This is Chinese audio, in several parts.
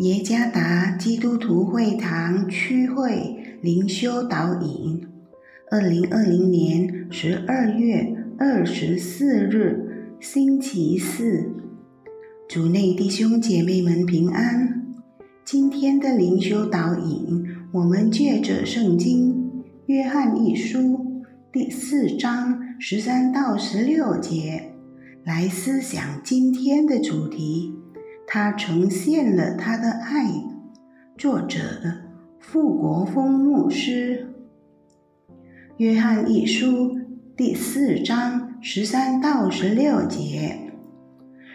耶加达基督徒会堂区会灵修导引，二零二零年十二月二十四日，星期四，主内弟兄姐妹们平安。今天的灵修导引，我们借着圣经《约翰一书》第四章十三到十六节来思想今天的主题。他呈现了他的爱。作者：傅国峰牧师。约翰一书第四章十三到十六节：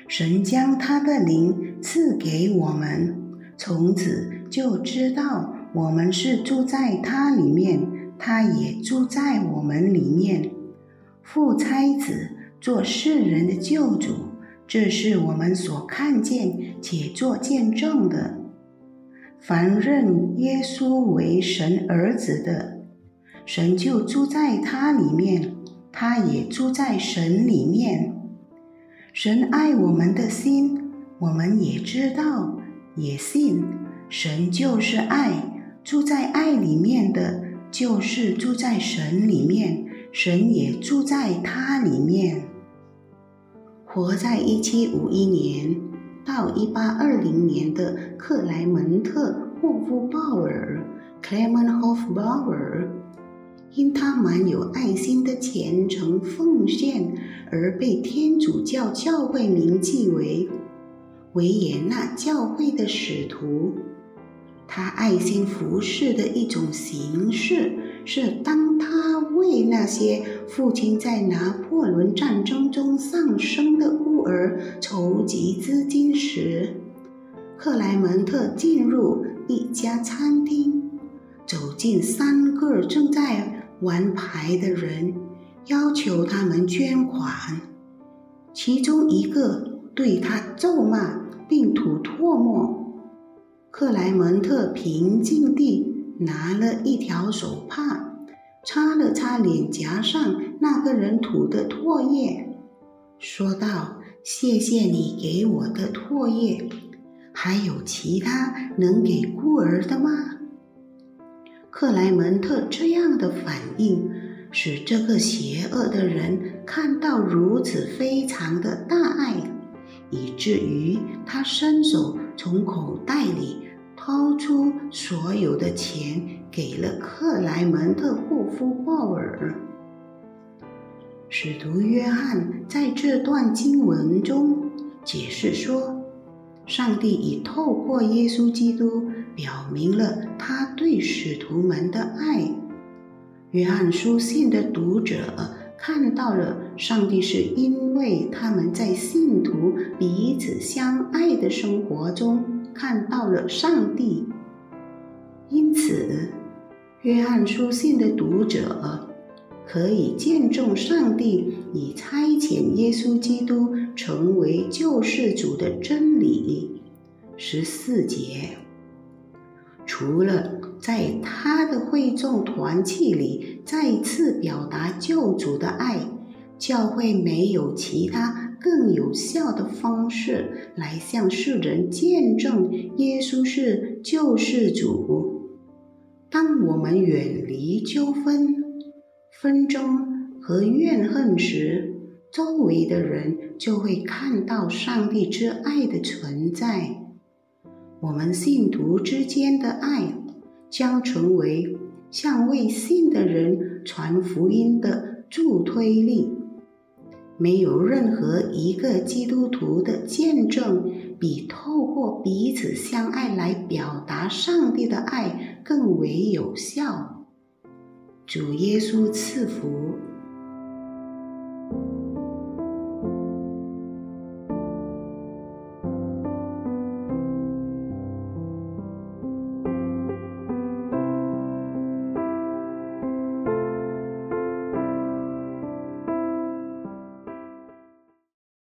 神将他的灵赐给我们，从此就知道我们是住在他里面，他也住在我们里面。父差子做世人的救主。这是我们所看见且做见证的。凡认耶稣为神儿子的，神就住在他里面，他也住在神里面。神爱我们的心，我们也知道，也信。神就是爱，住在爱里面的，就是住在神里面，神也住在他里面。活在一七五一年到一八二零年的克莱门特·霍夫鲍尔 （Clement Hofbauer），因他满有爱心的虔诚奉献而被天主教教会铭记为维也纳教会的使徒。他爱心服饰的一种形式是，当他为那些父亲在拿破仑战争中丧生的孤儿筹集资金时，克莱门特进入一家餐厅，走进三个正在玩牌的人，要求他们捐款。其中一个对他咒骂并吐唾沫。克莱门特平静地拿了一条手帕，擦了擦脸颊上那个人吐的唾液，说道：“谢谢你给我的唾液，还有其他能给孤儿的吗？”克莱门特这样的反应，使这个邪恶的人看到如此非常的大爱，以至于他伸手从口袋里。掏出所有的钱，给了克莱门特·霍夫鲍尔。使徒约翰在这段经文中解释说，上帝已透过耶稣基督表明了他对使徒们的爱。约翰书信的读者看到了，上帝是因为他们在信徒彼此相爱的生活中。看到了上帝，因此，约翰书信的读者可以见证上帝已差遣耶稣基督成为救世主的真理。十四节，除了在他的会众团契里再次表达救主的爱，教会没有其他。更有效的方式来向世人见证耶稣是救世主。当我们远离纠纷、纷争和怨恨时，周围的人就会看到上帝之爱的存在。我们信徒之间的爱将成为向未信的人传福音的助推力。没有任何一个基督徒的见证比透过彼此相爱来表达上帝的爱更为有效。主耶稣赐福。